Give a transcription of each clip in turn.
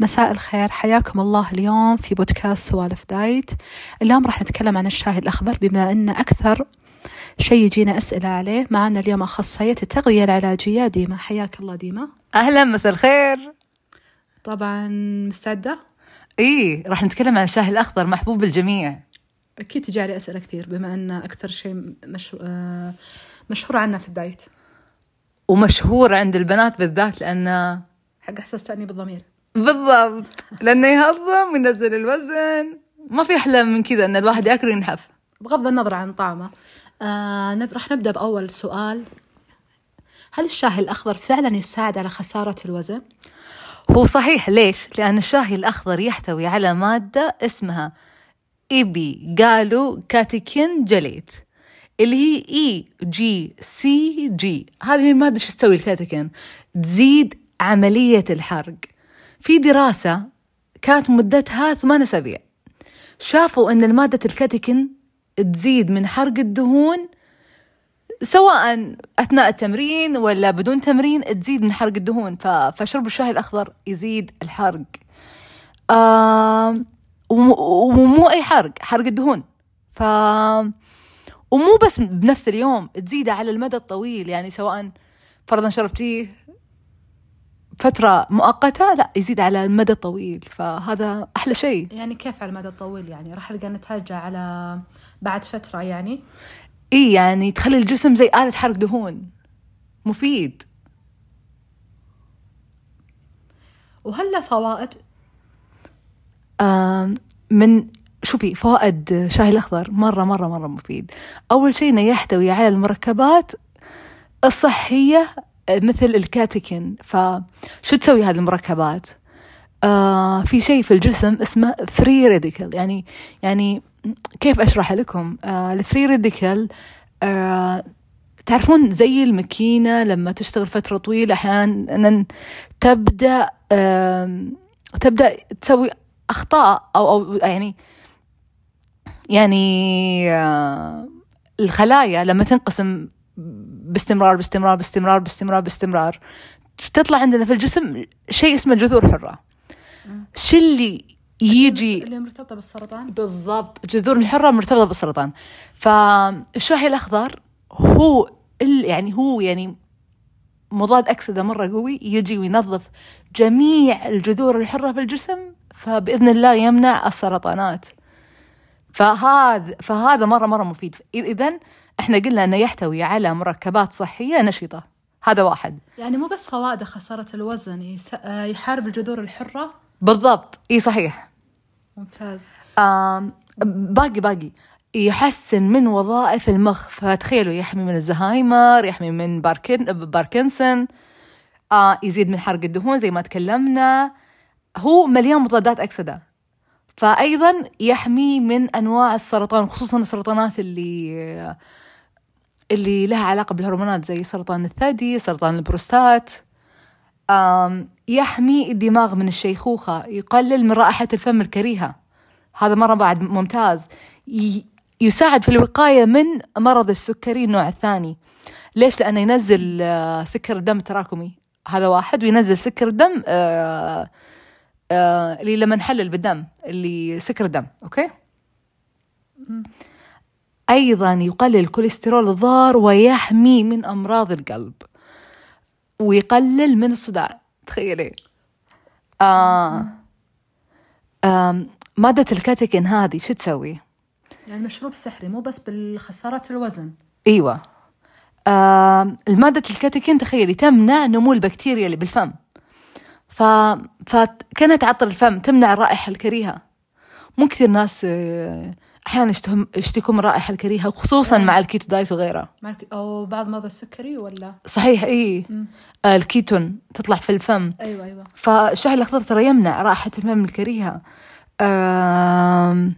مساء الخير. حياكم الله اليوم في بودكاست سوالف دايت. اليوم راح نتكلم عن الشاي الأخضر بما أن أكثر شيء يجينا أسئلة عليه. معنا اليوم أخصائية التغذية العلاجية ديما. حياك الله ديما. أهلا مساء الخير. طبعا مستعدة؟ إيه راح نتكلم عن الشاي الأخضر محبوب الجميع أكيد تجي علي أسئلة كثير بما أن أكثر شيء مش... آه، مشهور عنا في الدايت. ومشهور عند البنات بالذات لأنه حق إحساس تأنيب الضمير. بالضبط. لأنه يهضم وينزل الوزن. ما في أحلى من كذا إن الواحد يأكل وينحف. بغض النظر عن طعمه. آه نب... راح نبدأ بأول سؤال. هل الشاي الأخضر فعلا يساعد على خسارة الوزن؟ هو صحيح. ليش؟ لأن الشاي الأخضر يحتوي على مادة اسمها إيبي قالوا كاتيكين جليت اللي هي EGCG. هذه المادة شو تسوي الكاتيكين؟ تزيد عملية الحرق. في دراسة كانت مدتها ثمان أسابيع. شافوا أن المادة الكاتيكين تزيد من حرق الدهون سواء أثناء التمرين ولا بدون تمرين تزيد من حرق الدهون فشرب الشاي الأخضر يزيد الحرق. وم- ومو أي حرق حرق الدهون. ف ومو بس بنفس اليوم تزيده على المدى الطويل يعني سواء فرضا شربتيه فترة مؤقتة لا يزيد على المدى الطويل. فهذا أحلى شيء. يعني كيف على المدى الطويل يعني؟ راح نلقى نتائج على بعد فترة يعني؟ إيه يعني تخلي الجسم زي آلة حرق دهون. مفيد. وهل له فوائد؟ من شوفي فوائد شاي الأخضر مرة مرة مرة مفيد. أول شيء إنه يحتوي على المركبات الصحية مثل الكاتيكين فشو تسوي هذه المركبات؟ آه في شيء في الجسم اسمه free radical يعني يعني كيف أشرح لكم؟ آه ال free radical آه تعرفون زي الماكينة لما تشتغل فترة طويلة أحيانا تبدأ آم، تبدأ تسوي أخطاء أو أو يعني يعني آه، الخلايا لما تنقسم باستمرار باستمرار باستمرار باستمرار باستمرار. تطلع عندنا في الجسم شيء اسمه جذور حرة. شو اللي يجي؟ اللي مرتبطة بالسرطان؟ بالضبط. جذور الحرة مرتبطة بالسرطان. فالشاي الأخضر؟ هو ال- يعني هو يعني مضاد أكسدة مرة قوي يجي وينظف جميع الجذور الحرة في الجسم فبإذن الله يمنع السرطانات. فهذا فهذا مرة مرة مفيد. إذا إحنا قلنا أنه يحتوي على مركبات صحية نشطة. هذا واحد. يعني مو بس فوائد خسارة الوزن. آه، يحارب الجذور الحرة؟ بالضبط. إي صحيح. ممتاز. آم، باقي باقي. يحسن من وظائف المخ فتخيلوا يحمي من الزهايمر يحمي من باركن باركنسون آه يزيد من حرق الدهون زي ما تكلمنا. هو مليان مضادات أكسدة. فأيضا يحمي من أنواع السرطان خصوصا السرطانات اللي اللي لها علاقة بالهرمونات زي سرطان الثدي سرطان البروستات. يحمي الدماغ من الشيخوخة يقلل من رائحة الفم الكريهة. هذا مرة بعد ممتاز. يساعد في الوقاية من مرض السكري النوع الثاني ليش؟ لأنه ينزل سكر الدم التراكمي هذا واحد. وينزل سكر الدم اللي لما نحلل بالدم اللي سكر الدم. okay؟ أيضا يقلل الكوليسترول الضار ويحمي من أمراض القلب ويقلل من الصداع تخيلي. آه آم، مادة ال catechin هذه شو تسوي؟ يعني مشروب سحري مو بس بالخسارة الوزن. إيوه. آم، المادة ال catechin تخيلي تمنع نمو البكتيريا اللي بالفم. ف... فكانت تعطر الفم تمنع الرائحة الكريهة. مو كثير ناس آه، أحيانا يشتهم يشتكوا من الرائحة الكريهة خصوصا مع ال keto diet وغيره. أو بعض مرضى السكري ولا؟ صحيح إيه آه، الكيتون تطلع في الفم. أيوة أيوة. فالشاي الأخضر ترى يمنع رائحة الفم الكريهة. آم،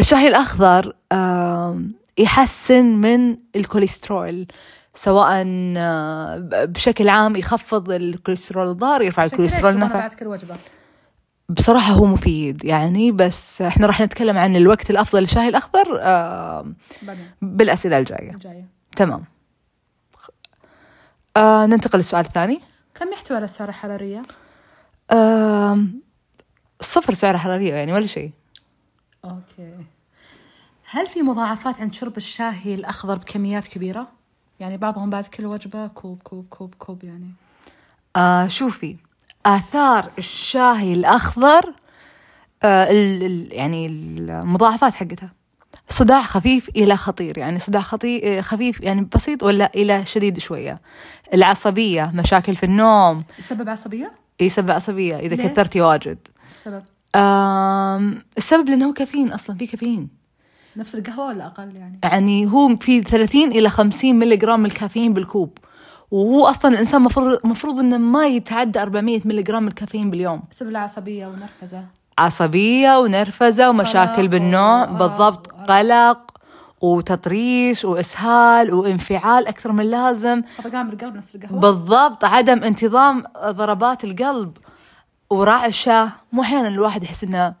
الشاي الأخضر آم، يحسن من الكوليسترول سواء آه، بشكل عام يخفض الكوليسترول الضار يرفع الكوليسترول النافع بعد كل وجبة. بصراحة هو مفيد يعني بس إحنا راح نتكلم عن الوقت الأفضل للشاي الأخضر بعدين. بالأسئلة الجاية. تمام. آه ننتقل للسؤال الثاني. كم يحتوي على السعرات الحرارية؟ آم، صفر سعر حرارية يعني ولا شيء. أوكي. هل في مضاعفات عند شرب الشاي الأخضر بكميات كبيرة؟ يعني بعضهم بعد كل وجبة كوب كوب كوب كوب يعني. آه شوفي آثار الشاي الأخضر آه ال ال يعني المضاعفات حقتها. صداع خفيف إلى خطير يعني صداع خطي خفيف يعني بسيط ولا إلى شديد شوية. العصبية مشاكل في النوم. يسبب عصبية؟ يسبب عصبية إذا ليه؟ كثرتي واجد. السبب آم، السبب لأنه كافيين أصلا في كافيين. نفس القهوة ولا أقل يعني؟ يعني هو في 30 إلى 50 ملي جرام من الكافيين بالكوب. وهو أصلا الإنسان مفروض مفروض إنه ما يتعدى 400 ملي جرام من الكافيين باليوم. يسبب له عصبية ونرفزة. عصبية ونرفزة ومشاكل بالنوم بالضبط. قلق وتطريش وإسهال وانفعال أكثر من اللازم. خفقان بالقلب نفس القهوة. بالضبط. عدم انتظام ضربات القلب ورعشة. مو أحيانا الواحد يحس إنه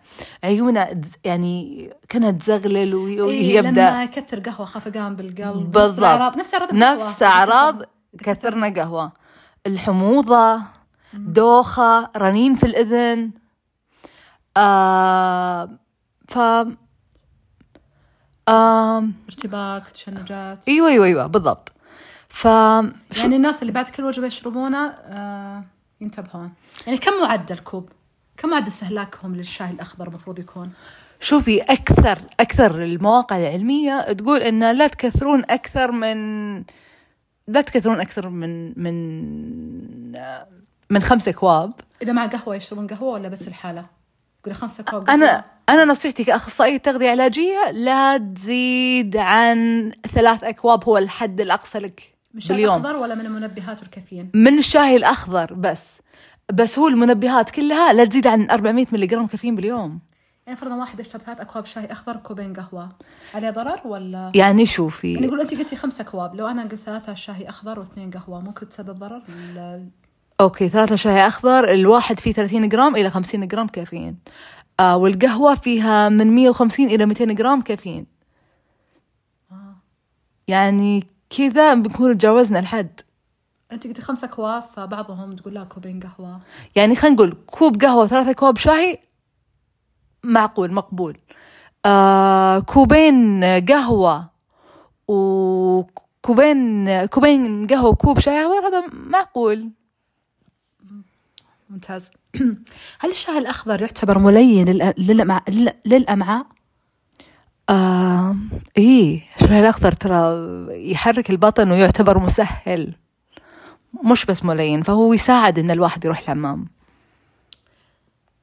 عيونه يعني كأنها تزغلل وي- إيه لما يكثر قهوة خفقان بالقلب. بالضبط. نفس الأعراض نفس أعراض كثرنا قهوة. الحموضة دوخة رنين في الإذن. آه ف آه ارتباك تشنجات. إيوه إيوه إيوه بالضبط. ف يعني الناس اللي بعد كل وجبة يشربونه آه ينتبهون. يعني كم معدل كوب؟ كم معدل استهلاكهم للشاي الأخضر المفروض يكون؟ شوفي أكثر أكثر المواقع العلمية تقول إن لا تكثرون أكثر من لا تكثرون أكثر من من آه، من خمسة اكواب إذا مع قهوة يشربون قهوة ولا بس الحالة؟ يقول خمسة كوب قهوة. أنا أنا نصيحتي كاخصائيه تغذية علاجية لا تزيد عن ثلاث أكواب هو الحد الأقصى لك من الشاي باليوم الأخضر ولا من المنبهات والكافيين؟ من الشاي الأخضر بس بس هو المنبهات كلها لا تزيد عن 400 ملي جرام كافيين باليوم يعني فرضا واحد يشرب ثلاث أكواب شاي أخضر كوبين قهوة. عليه ضرر ولا؟ يعني يعني شوفي يقول أنت قلتي خمسة أكواب. لو أنا قلت ثلاثة شاي أخضر واثنين قهوة ممكن تسبب ضرر؟ ال- أوكي ثلاثة شاي أخضر الواحد فيه 30 جرام إلى 50 جرام كافيين. آه والقهوة فيها من 150 إلى 200 جرام كافيين. آه. يعني كذا بنكون تجاوزنا الحد. أنت قلتي خمسة أكواب فبعضهم تقول لا كوبين قهوة. يعني خلينا نقول كوب قهوة وثلاثة كوب شاي معقول مقبول. آه كوبين قهوة وكوبين كوبين قهوة وكوب شاي أخضر هذا معقول. ممتاز. هل الشاي الأخضر يعتبر ملين للأ- للأمع- لل- للأمعاء؟ آه إيه الشاي الأخضر ترى يحرك البطن ويعتبر مسهل. مش بس ملين فهو يساعد إن الواحد يروح الحمام.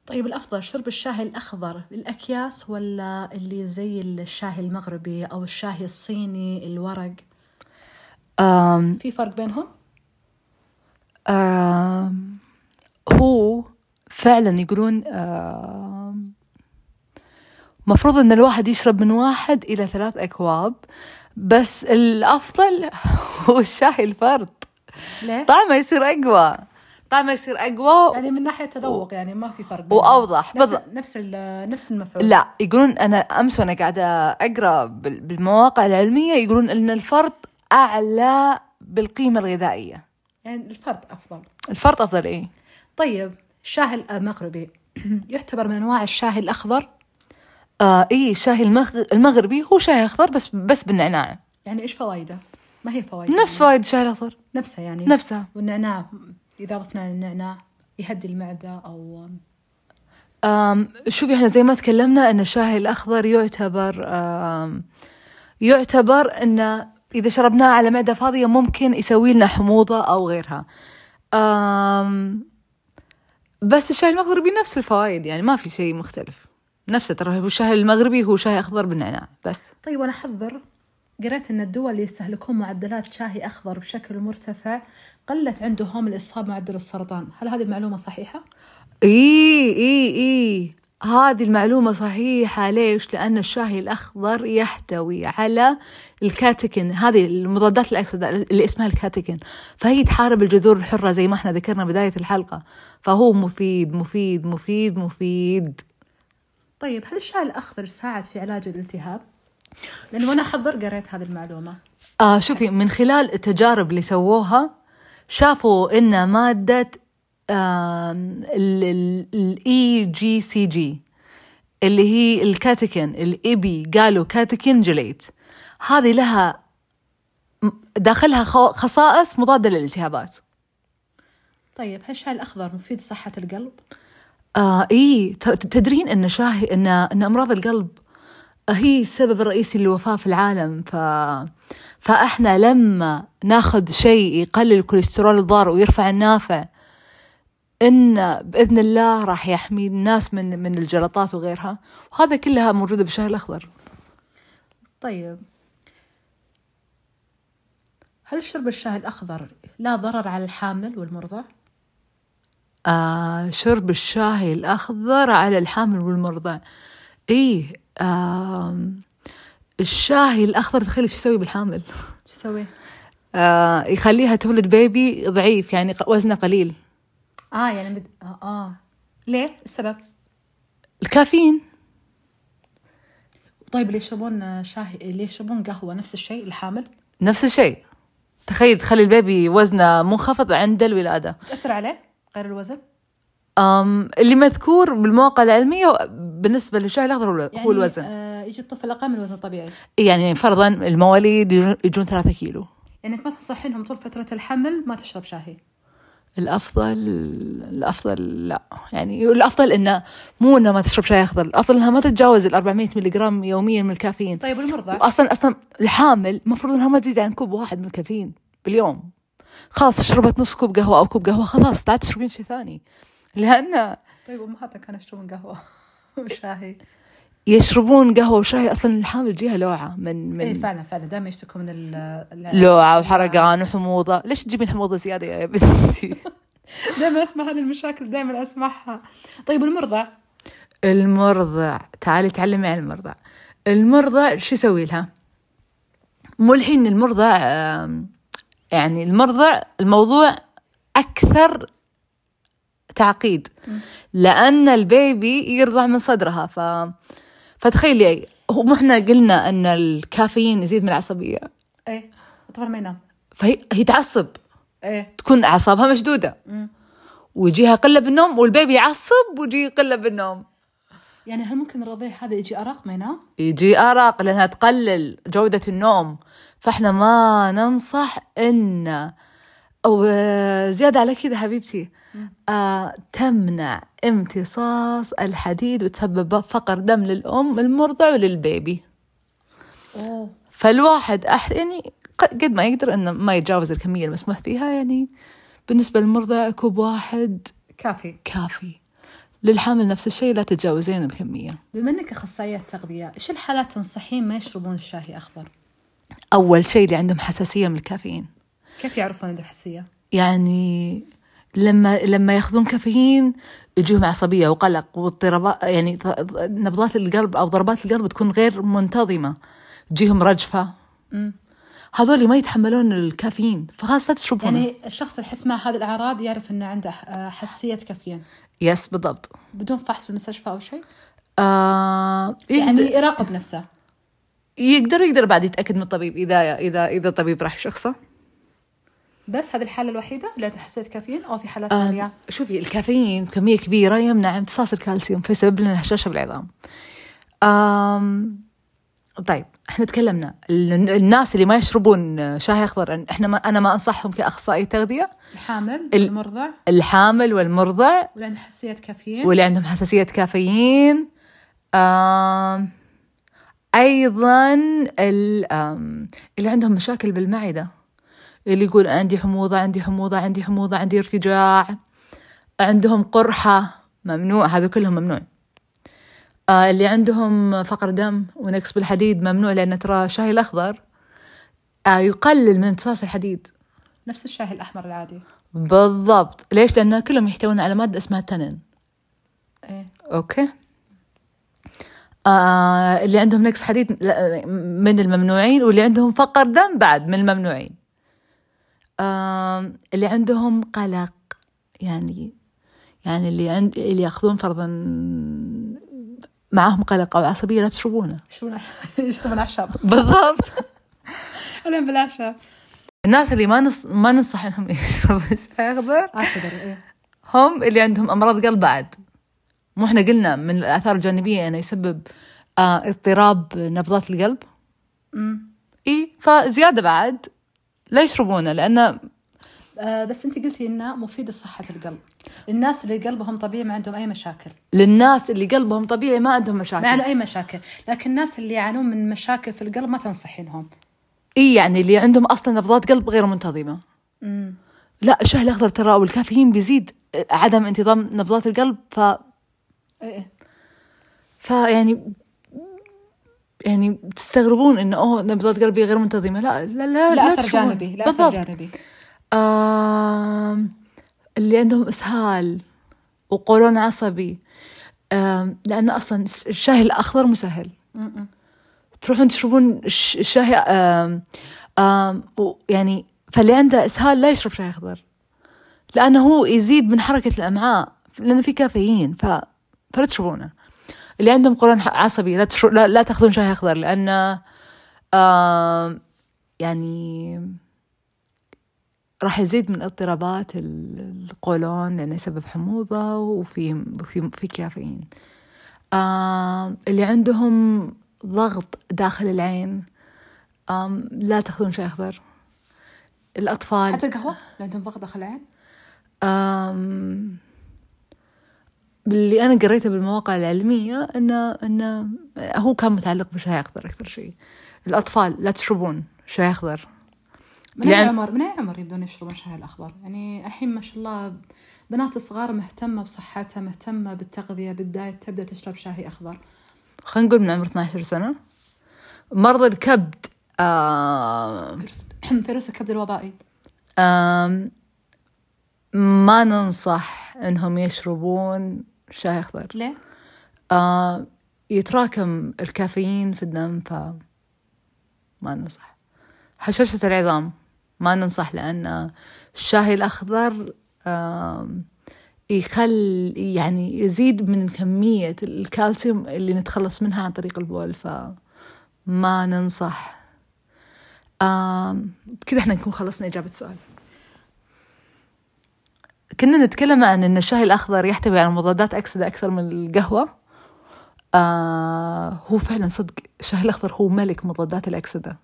طيب الأفضل شرب الشاي الأخضر بالأكياس ولا اللي زي الشاي المغربي أو الشاي الصيني الورق؟ آم في فرق بينهم؟ آم، هو فعلا يقولون مفروض إن الواحد يشرب من واحد إلى ثلاث أكواب بس الأفضل هو الشاي الفرد ليه؟ طعمه يصير أقوى طعمه يصير أقوى يعني من ناحية تذوق يعني ما في فرق وأوضح. نفس بالضبط نفس ال- نفس المفعول. لا يقولون أنا أمس وأنا قاعدة أقرأ بال- بالمواقع العلمية يقولون إن الفرد أعلى بالقيمة الغذائية. يعني الفرد أفضل. الفرد أفضل إيه. طيب الشاي المغربي يعتبر من أنواع الشاي الأخضر؟ آه الشاي المغ... المغربي هو شاي أخضر بس بس بالنعناع. يعني إيش فوائده؟ ما هي فوائد نفس فوائد الشاي الأخضر. نفسها يعني. نفسها. والنعناع إذا ضفنا النعناع يهدي المعدة أو آم شوفي إحنا زي ما تكلمنا إن الشاي الأخضر يعتبر آم يعتبر انه إذا شربناه على معدة فاضية ممكن يسوي لنا حموضة أو غيرها. آم بس الشاي المغربي نفس الفوائد يعني ما في شيء مختلف. نفسه ترى هو الشاي المغربي هو شاي أخضر بالنعناع بس. طيب وأنا أحذر قرأت أن الدول اللي يستهلكون معدلات شاي أخضر بشكل مرتفع قلت عندهم الإصابة معدل السرطان. هل هذه المعلومة صحيحة؟ إي إي إي. هذه المعلومة صحيحة. ليش؟ لأن الشاي الأخضر يحتوي على الكاتيكين هذه المضادات الأكسدة اللي اسمها الكاتيكين فهي تحارب الجذور الحرة زي ما إحنا ذكرنا بداية الحلقة. فهو مفيد مفيد مفيد مفيد. طيب هل الشاي الأخضر يساعد في علاج الالتهاب؟ لأنه وأنا أحضر قريت هذه المعلومة. آه شوفي من خلال التجارب اللي سووها شافوا إن مادة ال EGCG اللي هي ال catechin ال epigallocatechin gallate هذه لها داخلها خصائص مضادة للالتهابات طيب هل الشاي الأخضر مفيد لصحة القلب؟ آه إيه ترى تدرين أن شاهي أن أن أمراض القلب هي السبب الرئيسي للوفاة في العالم ف فإحنا لما ناخذ شيء يقلل الكوليسترول الضار ويرفع النافع إن بإذن الله راح يحمي الناس من من الجلطات وغيرها. وهذا كلها موجودة بالشاي الأخضر. طيب. هل شرب الشاي الأخضر لا ضرر على الحامل والمرضع؟ آه شرب الشاي الأخضر على الحامل والمرضع. إيه آه الشاي الأخضر تخيل إيش يسوي بالحامل. شو تسوي؟ آه يخليها تولد بيبي ضعيف يعني وزنه قليل. آه يعني بد... آه, آه. ليه؟ السبب؟ الكافيين. طيب اللي يشربون شاي اللي يشربون قهوة؟ نفس الشيء الحامل؟ نفس الشيء. تخيل تخلي البيبي وزنه منخفض عند الولادة. تأثر عليه؟ غير الوزن؟ أم اللي مذكور بالمواقع العلمية بالنسبة للشاي الأخضر هو- يعني هو الوزن آه يجي الطفل أقل من الوزن الطبيعي. يعني فرضا المواليد يجون- يجون ثلاثة كيلو. يعني ما تنصحينهم طول فترة الحمل ما تشرب شاي. الافضل الأفضل لا. يعني الأفضل إنه مو انها ما تشرب شاي أخضر. الأفضل إنها ما تتجاوز ال 400 ملي جرام يوميا من الكافيين. طيب والمرضع؟ أصلا أصلا الحامل المفروض إنها ما تزيد عن كوب واحد من الكافيين باليوم. خلاص شربت نص كوب قهوة أو كوب قهوة خلاص لا تشربين شيء ثاني. لأن طيب أمهاتنا كانوا يشربون قهوة. وشاي يشربون قهوة وشاي أصلا الحامل تجيها لوعة من من فعلا فعلا. دائما يشتكوا من ال ال- لوعة وحرقان وحموضة. ليش تجيبين حموضة زيادة يا بنتي دائما أسمع هذه المشاكل دائما أسمعها. طيب والمرضع؟ المرضع تعالي تعلمي عن المرضع المرضع شو يسوي لها؟ مو الحين المرضع يعني المرضع الموضوع أكثر تعقيد لأن البيبي يرضع من صدرها ف فتخيلي هو مو إحنا قلنا أن الكافيين يزيد من العصبية. إيه الطفل ما ينام. فهي هي تعصب. إيه. تكون أعصابها مشدودة. مم. ويجيها قلة بالنوم والبيبي يعصب ويجي قلة بالنوم. يعني هل ممكن الرضيع هذا يجي أرق ما ينام؟ يجي أرق لأنها تقلل جودة النوم. فإحنا ما ننصح إن أو آه، على كذا حبيبتي. آه تمنع امتصاص الحديد وتسبب فقر دم للأم المرضع وللبيبي. أوه. فالواحد أح يعني قد ما يقدر إنه ما يتجاوز الكمية المسموح فيها يعني بالنسبة للمرضع كوب واحد كافي. كافي. للحامل نفس الشيء لا تتجاوزين الكمية. بما إنك أخصائية تغذية إيش الحالات تنصحين ما يشربون الشاي أخضر؟ أول شيء اللي عندهم حساسية من الكافيين. كيف يعرفون عنده حساسيه يعني لما لما ياخذون كافيين يجيهم عصبية وقلق واضطرابات يعني نبضات القلب أو ضربات القلب تكون غير منتظمة. تجيهم رجفة. مم. هذول ما يتحملون الكافيين فخلاص لا تشربونه يعني... الشخص اللي يحس مع هذه الاعراض يعرف إنه عنده آه، حساسيه كافيين. يس بالضبط. بدون فحص في المستشفى أو شيء؟ آه يعني يعني يراقب نفسه. يقدر يقدر بعد يتأكد من الطبيب إذا إذا إذا الطبيب راح شخصه. بس هذه الحالة الوحيدة اللي حساسية كافيين أو في حالات ثانية؟ شوفي الكافيين كمية كبيرة يمنع امتصاص الكالسيوم فيسبب لنا هشاشة بالعظام. آم طيب إحنا تكلمنا. ال- الناس اللي ما يشربون شاي أخضر إحنا ما أنا ما أنصحهم كأخصائي تغذية. الحامل ال- المرضع الحامل والمرضع. واللي عنده حساسية كافيين. واللي عندهم حساسيه كافيين. آم أيضا اللي عندهم مشاكل بالمعدة. اللي يقول عندي حموضة عندي حموضة عندي حموضة عندي ارتجاع. عندهم قرحة ممنوع هذا كلهم ممنوع. آه اللي عندهم فقر دم ونقص بالحديد ممنوع لأن ترى الشاي الأخضر آه يقلل من امتصاص الحديد. نفس الشاي الأحمر العادي. بالضبط. ليش؟ لأن كلهم يحتوون على مادة اسمها تنين. إيه. أوكي. آه اللي عندهم نقص حديد من الممنوعين واللي عندهم فقر دم بعد من الممنوعين. اللي عندهم قلق يعني يعني اللي عند اللي ياخذون فرضا معاهم قلق أو عصبية لا تشربونه. يشربون يشربون أعشاب. بالضبط. أنا بالأعشاب. الناس اللي ما نص... ما ننصح إنهم يشربوا شاي اخضر اعتذر إيه. هم اللي عندهم أمراض قلب بعد. مو إحنا قلنا من الآثار الجانبية إنه يسبب آه اضطراب نبضات القلب؟ أمم. اي فزيادة بعد. لا يشربونه لأنه آه بس انت قلتي إنه مفيد لصحة القلب. الناس اللي قلبهم طبيعي ما عندهم أي مشاكل. للناس اللي قلبهم طبيعي ما عندهم ما مشاكل عنده أي مشاكل. لكن الناس اللي يعانون من مشاكل في القلب ما تنصحينهم إي يعني اللي عندهم أصلا نبضات قلب غير منتظمة. امم لا الشاي الاخضر ترى؟ والكافيين بيزيد عدم انتظام نبضات القلب ف إيه فيعني يعني تستغربون إنه أوه نبضات قلبي غير منتظمة. لا لا لا, لا أثر تشربون. جانبي لا أثر بالضبط. جانبي. آم، اللي عندهم إسهال وقولون عصبي. آم، لأنه أصلا الشاي الأخضر مسهل. تروحون تشربون الش- الشاي آم، و- يعني فاللي عنده إسهال لا يشرب شاي أخضر. لأنه هو يزيد من حركة الأمعاء لأنه في كافيين ف فلا تشربونه. اللي عندهم قولون عصبي لا تشرب لا, لا تاخذون شاي أخضر لأنه آم، يعني راح يزيد من اضطرابات ال- القولون لأنه يسبب حموضة وفي في في كافيين. آم، اللي عندهم ضغط داخل العين آم، لا تاخذون شاي أخضر. الأطفال. حتى القهوة؟ اللي عندهم ضغط داخل العين؟ آم، اللي أنا قريته بالمواقع العلمية إنه إنه هو كان متعلق بشاي أخضر أكثر شيء. الأطفال لا تشربون شاي أخضر. من أي يعني- عمر من أي عمر يبدون يشربون الشاي الأخضر؟ يعني الحين ما شاء الله بنات صغار مهتمة بصحتها مهتمة بالتغذية بالدايت تبدأ تشرب شاي أخضر. خلينا نقول من عمر 12 سنة. مرضى الكبد آم، فيروس فيروس الكبد الوبائي. آم، ما ننصح إنهم يشربون شاي اخضر ليه؟ آه يتراكم الكافيين في الدم ف ما ننصح. هشاشة العظام ما ننصح لأن الشاي الأخضر آم، يخل يعني يزيد من كمية الكالسيوم اللي نتخلص منها عن طريق البول فما ننصح. آم، بكذا إحنا نكون خلصنا إجابة السؤال كنا نتكلم عن أن الشاي الأخضر يحتوي على مضادات أكسدة أكثر من القهوة. آه هو فعلا صدق الشاي الأخضر هو ملك مضادات الأكسدة.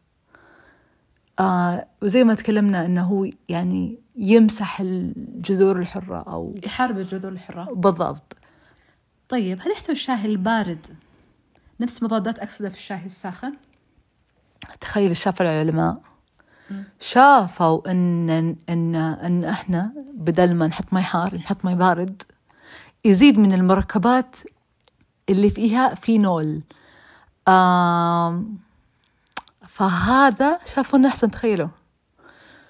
آه وزي ما تكلمنا أنه هو يعني يمسح الجذور الحرة أو يحارب الجذور الحرة. بالضبط. طيب هل يحتوي الشاي البارد نفس مضادات أكسدة في الشاي الساخن؟ تخيل شاف العلماء شافوا ان ان إن إحنا بدل ما نحط مي حار نحط مي بارد يزيد من المركبات اللي فيها فينول آم فهذا شافوا إنه أحسن تخيلوا.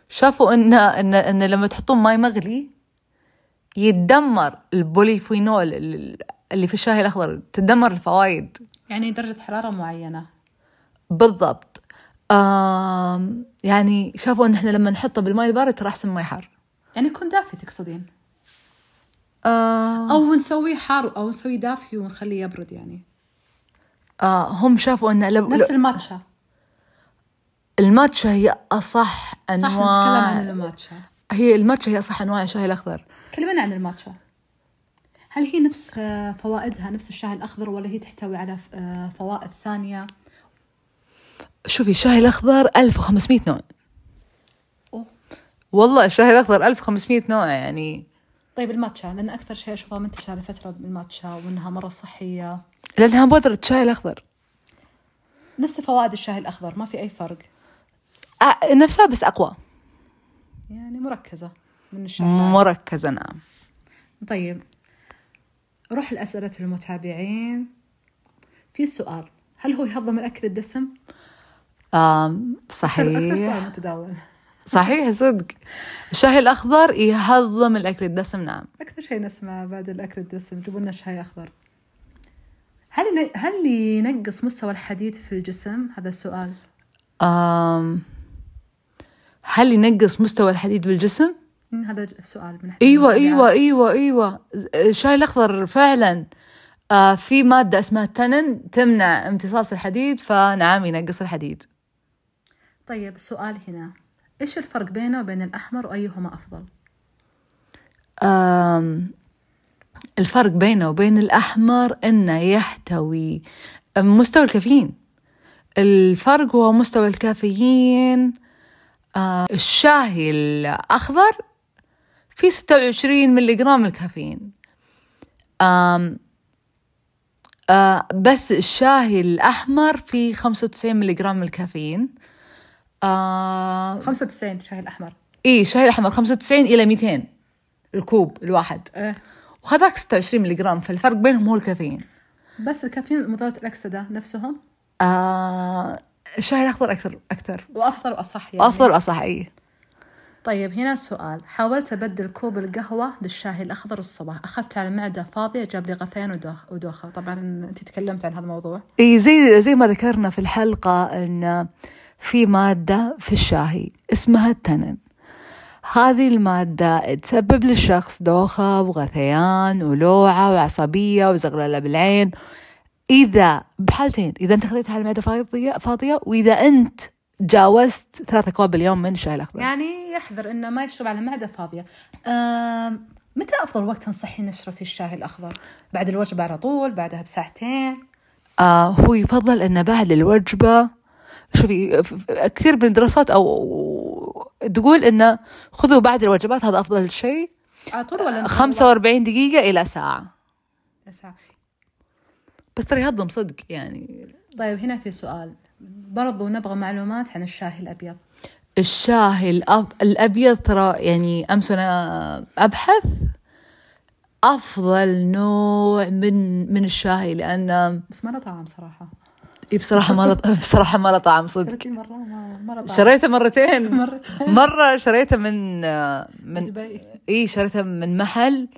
شافوا ان ان إن لما تحطون ماي مغلي يتدمر ال polyphenol اللي في الشاي الأخضر تدمر الفوائد يعني درجة حرارة معينة. بالضبط. يعني شافوا إن إحنا لما نحطه بالماء البارد ترى أحسن ما يحار. يعني يكون دافي تقصدين؟ آه أو نسويه حار أو نسويه دافي ونخليه يبرد يعني. آه هم شافوا إن لو نفس الماتشا. الماتشا هي أصح صح نتكلم انواع عن الماتشا. هي الماتشا هي أصح أنواع الشاي الأخضر. تكلمنا عن الماتشا. هل هي نفس آه، فوائدها نفس الشاي الأخضر ولا هي تحتوي على آه، فوائد ثانية؟ شوفي الشاي الأخضر 1500 نوع. أوه. والله الشاي الأخضر 1500 نوع يعني. طيب الماتشا لأن أكثر شيء أشوفه منتشر لفترة الماتشا وإنها مرة صحية. لأنها بودرة شاي الأخضر. نفس فوائد الشاي الأخضر ما في أي فرق. آه نفسها بس أقوى. يعني مركزة من الشاي. مركزة نعم. طيب روح لأسئلة المتابعين. في سؤال هل هو يهضم الأكل الدسم؟ آم أكثر أكثر صحيح. سؤال متداول. صحيح صدق. الشاي الأخضر يهضم الأكل الدسم نعم. أكثر شيء نسمع بعد الأكل الدسم جيبوا لنا شاي أخضر هل هل ينقص مستوى الحديد في الجسم؟ هذا السؤال. آم هل ينقص مستوى الحديد بالجسم؟ هذا ج- سؤال من إيوه إيوه المتابعات. إيوه. أيوه الشاي الأخضر فعلا آه في مادة اسمها التنن تمنع امتصاص الحديد فنعم ينقص الحديد. طيب سؤال هنا. إيش الفرق بينه وبين الأحمر وأيهما أفضل؟ أم الفرق بينه وبين الأحمر إنه يحتوي مستوى الكافيين. الفرق هو مستوى الكافيين آه الشاهي الأخضر فيه ستة وعشرين ملي جرام الكافيين. آم آه بس الشاهي الأحمر فيه خمسة وتسعين ملي جرام الكافيين. آه 95 شاي الأحمر. إيه الشاهي الأحمر خمسة وتسعين إلى ميتين. الكوب الواحد. إيه. وهذاك ستة وعشرين ملي جرام فالفرق بينهم هو الكافيين. بس الكافيين مضادات الأكسدة نفسهم؟ آه الشاي الأخضر أكثر أكثر. وأفضل وأصح يعني. أفضل وأصح إيه. طيب هنا سؤال. حاولت أبدل كوب القهوة بالشاي الأخضر الصباح. أخذت على معدة فاضية جاب لي غثيان ودوخ- ودوخة. طبعا أنت تكلمت عن هذا الموضوع. إيه زي زي ما ذكرنا في الحلقة إن في مادة في الشاهي اسمها التنن. هذه المادة تسبب للشخص دوخة وغثيان ولوعة وعصبية وزغللة بالعين. إذا بحالتين إذا أنت خذيتها على المعدة فاضية فاضية وإذا أنت جاوزت ثلاثة أكواب باليوم من الشاي الأخضر. يعني يحذر إنه ما يشرب على معدة فاضية. متى أفضل وقت تنصحين نشرب فيه الشاي الأخضر؟ بعد الوجبة على طول؟ بعدها بساعتين؟ آه هو يفضل أن بعد الوجبة شوفي كثير من الدراسات أو تقول أنه خذوا بعد الوجبات هذا أفضل شيء. على طول ولا 45 دقيقة إلى ساعة. ساعة. بس ترى يهضم صدق يعني. طيب هنا في سؤال. برضو نبغى معلومات عن الشاي الأبيض. الشاي الأب... الأبيض ترى يعني أمس أنا أبحث أفضل نوع من من الشاي لأن بس ما له طعم صراحة. إيه بصراحة ما له بصراحة ما له طعم صدق. مرة ما شريته مرتين. مرتين. مرة شريته من من دبي. إيه شريته من محل.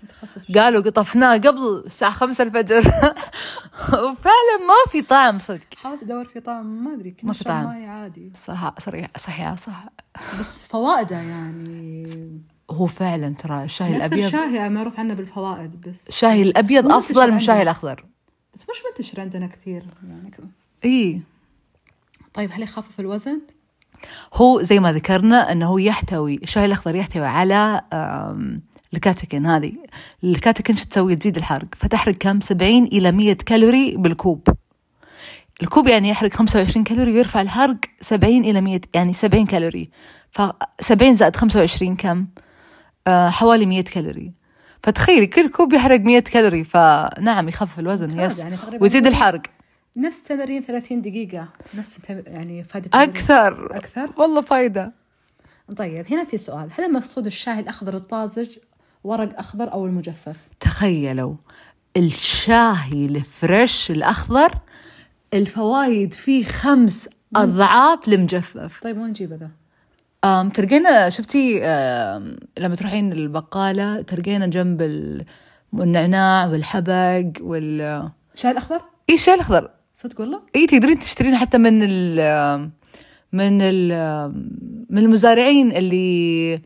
قالوا قطفناه قبل الساعة خمسة الفجر. وفعلا ما في طعم صدق. حاولت ادور في طعم ما أدري ما في طعم. ماي عادي صح صحيح صح. بس فوائده يعني. هو فعلا ترى الشاي الأبيض. الأبيض شاي معروف عنه بالفوائد بس الشاي الأبيض مو أفضل من الشاي عندنا. الأخضر. بس مش منتشر عندنا كثير يعني. إيه. طيب هل يخفف الوزن؟ هو زي ما ذكرنا إنه هو يحتوي الشاي الأخضر يحتوي على آم، الكاتيكين هذه. الكاتيكين شو تسوي؟ تزيد الحرق فتحرق كم؟ 70 إلى 100 كالوري بالكوب. الكوب يعني يحرق 25 كالوري ويرفع الحرق 70 إلى 100 يعني 70 كالوري. ف 70 زائد 25 كم؟ آه حوالي 100 كالوري. فتخيلي كل كوب يحرق 100 كالوري فنعم يخفف الوزن yes. يعني ويزيد الحرق. نفس تمارين 30 دقيقة نفس يعني فائدة. أكثر أكثر؟ والله فايدة طيب هنا في سؤال هل المقصود الشاي الأخضر الطازج ورق أخضر أو المجفف؟ تخيلوا الشاهي ال fresh الأخضر الفوايد فيه خمس أضعاف المجفف طيب وين نجيب ذا؟ أم تلقينا شفتي لما تروحين البقالة تلقينا جنب ال- النعناع والحبق وال الشاي الأخضر؟ إي الشاي الأخضر صدق والله؟ إي تقدرين تشترين حتى من ال من ال من المزارعين اللي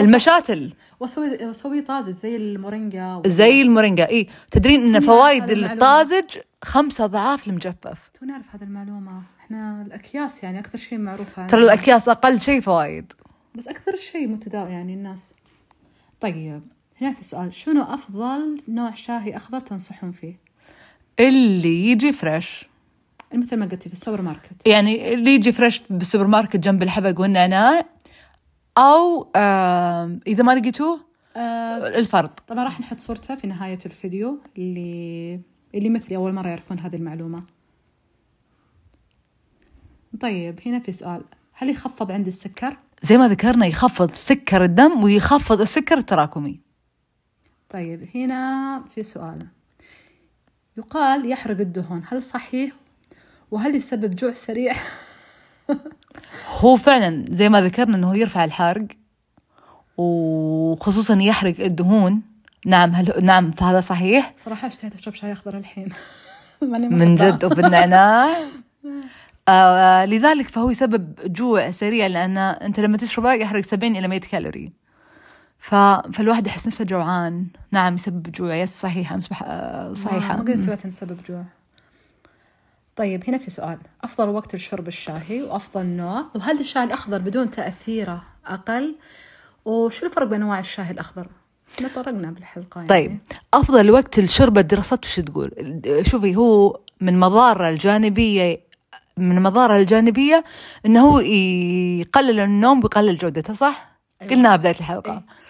المشاتل. وأسوي وأسوي طازج زي المورينجا وال- زي المورينجا إي. تدرين إن فوائد. الطازج خمسة اضعاف المجفف. توني أعرف هذه المعلومة. إحنا الأكياس يعني أكثر شيء معروف عنه ترى الأكياس أقل شيء فوائد بس أكثر شيء متداول يعني الناس. طيب هنا في سؤال. شنو أفضل نوع شاي أخضر تنصحون فيه؟ اللي يجي fresh مثل ما قلتي في السوبر ماركت يعني اللي يجي fresh بالسوبر ماركت جنب الحبق والنعناع أو آم، إذا ما لقيتوه آه الفرط طبعا راح نحط صورته في نهاية الفيديو اللي اللي مثلي أول مرة يعرفون هذه المعلومة. طيب هنا في سؤال. هل يخفض عندي السكر؟ زي ما ذكرنا يخفض سكر الدم ويخفض السكر التراكمي. طيب هنا في سؤال. يقال يحرق الدهون هل صحيح؟ وهل يسبب جوع سريع؟ هو فعلا زي ما ذكرنا إنه يرفع الحرق وخصوصا يحرق الدهون نعم هل نعم فهذا صحيح صراحة اشتهيت أشرب شاي أخضر الحين من. جد وبالنعناع آه لذلك فهو يسبب جوع سريع لأن أنت لما تشربه يحرق 70 إلى 100 كالوري ف... فالواحد يحس نفسه جوعان. نعم يسبب جوع. يس صحيحة أمس بح... آه ما صحيحة قلت وقت نسبب جوع. طيب هنا في سؤال. أفضل وقت لشرب الشاهي وأفضل نوع؟ وهل الشاي الأخضر بدون تأثيره أقل؟ وشو الفرق بين أنواع الشاي الأخضر؟ إحنا طرقنا بالحلقة يعني. طيب أفضل وقت لشرب الدراسات وش تقول؟ شوفي هو من مضارة الجانبية من المضاره الجانبية إنه هو يقلل النوم ويقلل جودته صح؟ أيوة. قلناها بداية الحلقة. إيه.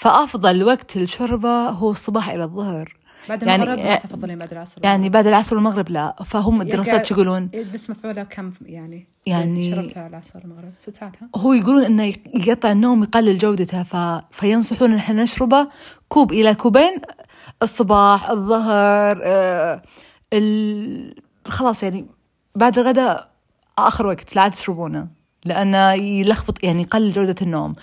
فأفضل وقت لشربه هو الصباح إلى الظهر. بعد يعني- المغرب ما تفضلين بعد العصر. يعني بعد العصر والمغرب لا فهم الدراسات يعني شو يقولون؟ بس مفعولة كم يعني؟ يعني- شربتها على العصر المغرب ست ساعات ها؟ هو يقولون إنه يقطع النوم يقلل جودته ف... فينصحون إن إحنا نشربه كوب إلى كوبين الصباح الظهر آه ال... خلاص يعني بعد الغداء آخر وقت لا عاد تشربونه لأنه يلخبط يعني يقلل جودة النوم.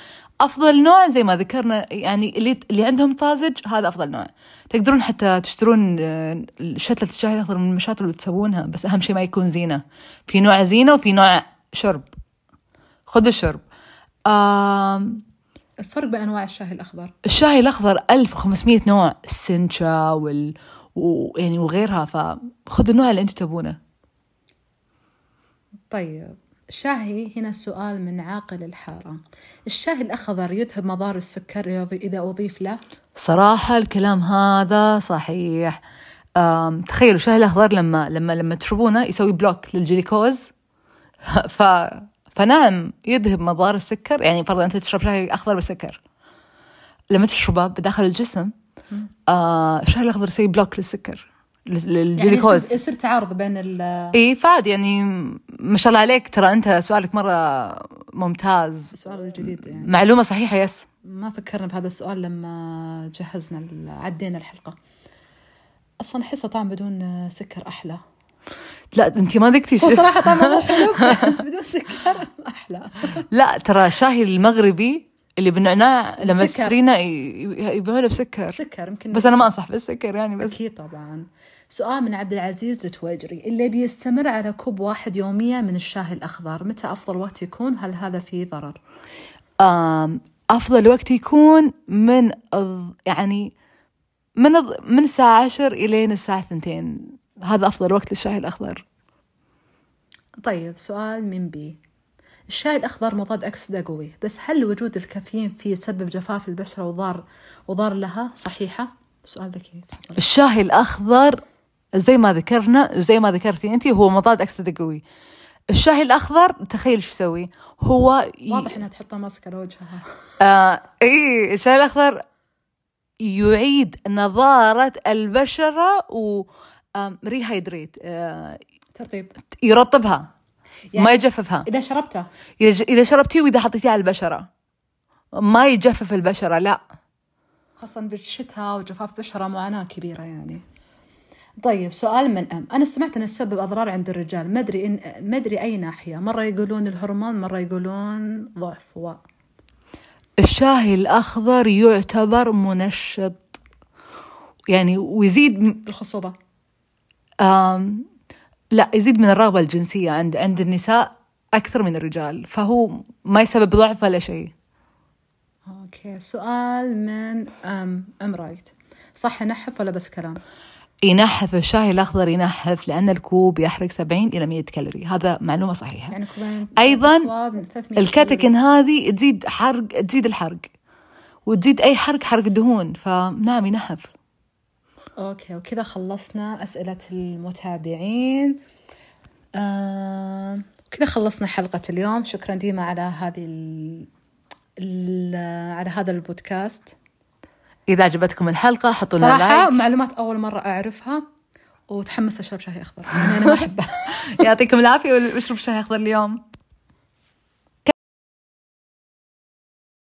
أفضل نوع زي ما ذكرنا يعني اللي اللي عندهم طازج هذا أفضل نوع. تقدرون حتى تشترون آه، شتلة الشاي الاخضر من المشاتل وتسوونها بس أهم شيء ما يكون زينة. في نوع زينة وفي نوع شرب. خذوا الشرب. آم الفرق بين أنواع الشاي الأخضر. الشاي الأخضر 1500 نوع السنشا وال ويعني وغيرها فخذوا النوع اللي أنتم تبونه. طيب. شاهي هنا سؤال من عاقل الحارة. الشاي الأخضر يذهب مضار السكر إذا- إذا أضيف له؟ صراحة الكلام هذا صحيح. تخيلوا الشاي الأخضر لما لما لما تشربونه يسوي block للجلوكوز. ف فنعم يذهب مضار السكر. يعني فرضا أنت تشرب شاي أخضر بسكر. لما تشربه بداخل الجسم آه الشاي الأخضر يسوي block للسكر. يعني للجلوكوز. يصير, يصير تعارض بين ال إي فعاد يعني ما شاء الله عليك. ترى أنت سؤالك مرة ممتاز. السؤال الجديد يعني. معلومة صحيحة yes. ما فكرنا بهذا السؤال لما جهزنا عدينا الحلقة. أصلا أحسه طعم بدون سكر أحلى. لا أنت ما ذقتي هو صراحة طعمه مو حلو بس بدون سكر أحلى. لا ترى الشاي المغربي اللي بالنعناع لما. تشترينه يبيعونه بسكر. سكر يمكن بس أنا ما أنصح بالسكر يعني بس. أكيد طبعا. سؤال من عبد العزيز التويجري اللي بيستمر على كوب واحد يوميا من الشاي الأخضر متى أفضل وقت يكون؟ هل هذا فيه ضرر؟ آم أفضل وقت يكون من يعني من من الساعة 10 إلين الساعة 2 هذا أفضل وقت للشاي الأخضر. طيب سؤال من بي. الشاي الأخضر مضاد أكسدة قوي بس هل وجود الكافيين فيه يسبب جفاف البشرة وضار وضار لها؟ صحيحة؟ سؤال ذكي. الشاي الأخضر زي ما ذكرنا زي ما ذكرتي أنت هو مضاد أكسدة قوي. الشاي الأخضر تخيل شو يسوي؟ هو ي... واضح إنها تحطها ماسك على وجهها. آه إيه الشاي الأخضر يعيد نضارة البشرة و ريهايدريت آه ترطيب. يرطبها يعني- ما يجففها. إذا شربته. إذا شربتيه وإذا حطيتيه على البشرة. ما يجفف البشرة لا. خاصة بالشتاء وجفاف بشرة معاناة كبيرة يعني. طيب سؤال من أم. أنا سمعت أن السبب أضرار عند الرجال. ما أدري إن ما أدري أي ناحية. مرة يقولون الهرمون مرة يقولون ضعف و... الشاي الأخضر يعتبر منشط. يعني ويزيد الخصوبة. آم لا يزيد من الرغبة الجنسية عند عند النساء أكثر من الرجال. فهو ما يسبب ضعف ولا شيء. okay سؤال من أم. أم رايت. صح نحف ولا بس كلام؟ ينحف الشاي الأخضر ينحف لأن الكوب يحرق 70 إلى 100 كالوري. هذا معلومة صحيحة. يعني أيضاً قهوة من 300 الكاتكن هذه تزيد حرق تزيد الحرق. وتزيد أي حرق حرق الدهون فنعم ينحف. أوكي وكذا خلصنا أسئلة المتابعين. آه كذا خلصنا حلقة اليوم. شكرا ديما على هذه ال... ال... على هذا البودكاست. إذا عجبتكم الحلقة حطوا لنا لايك معلومات أول مرة أعرفها وتحمس أشرب شاي أخضر. يعني أنا ما احبه يعطيكم العافية وأشرب شاي أخضر اليوم.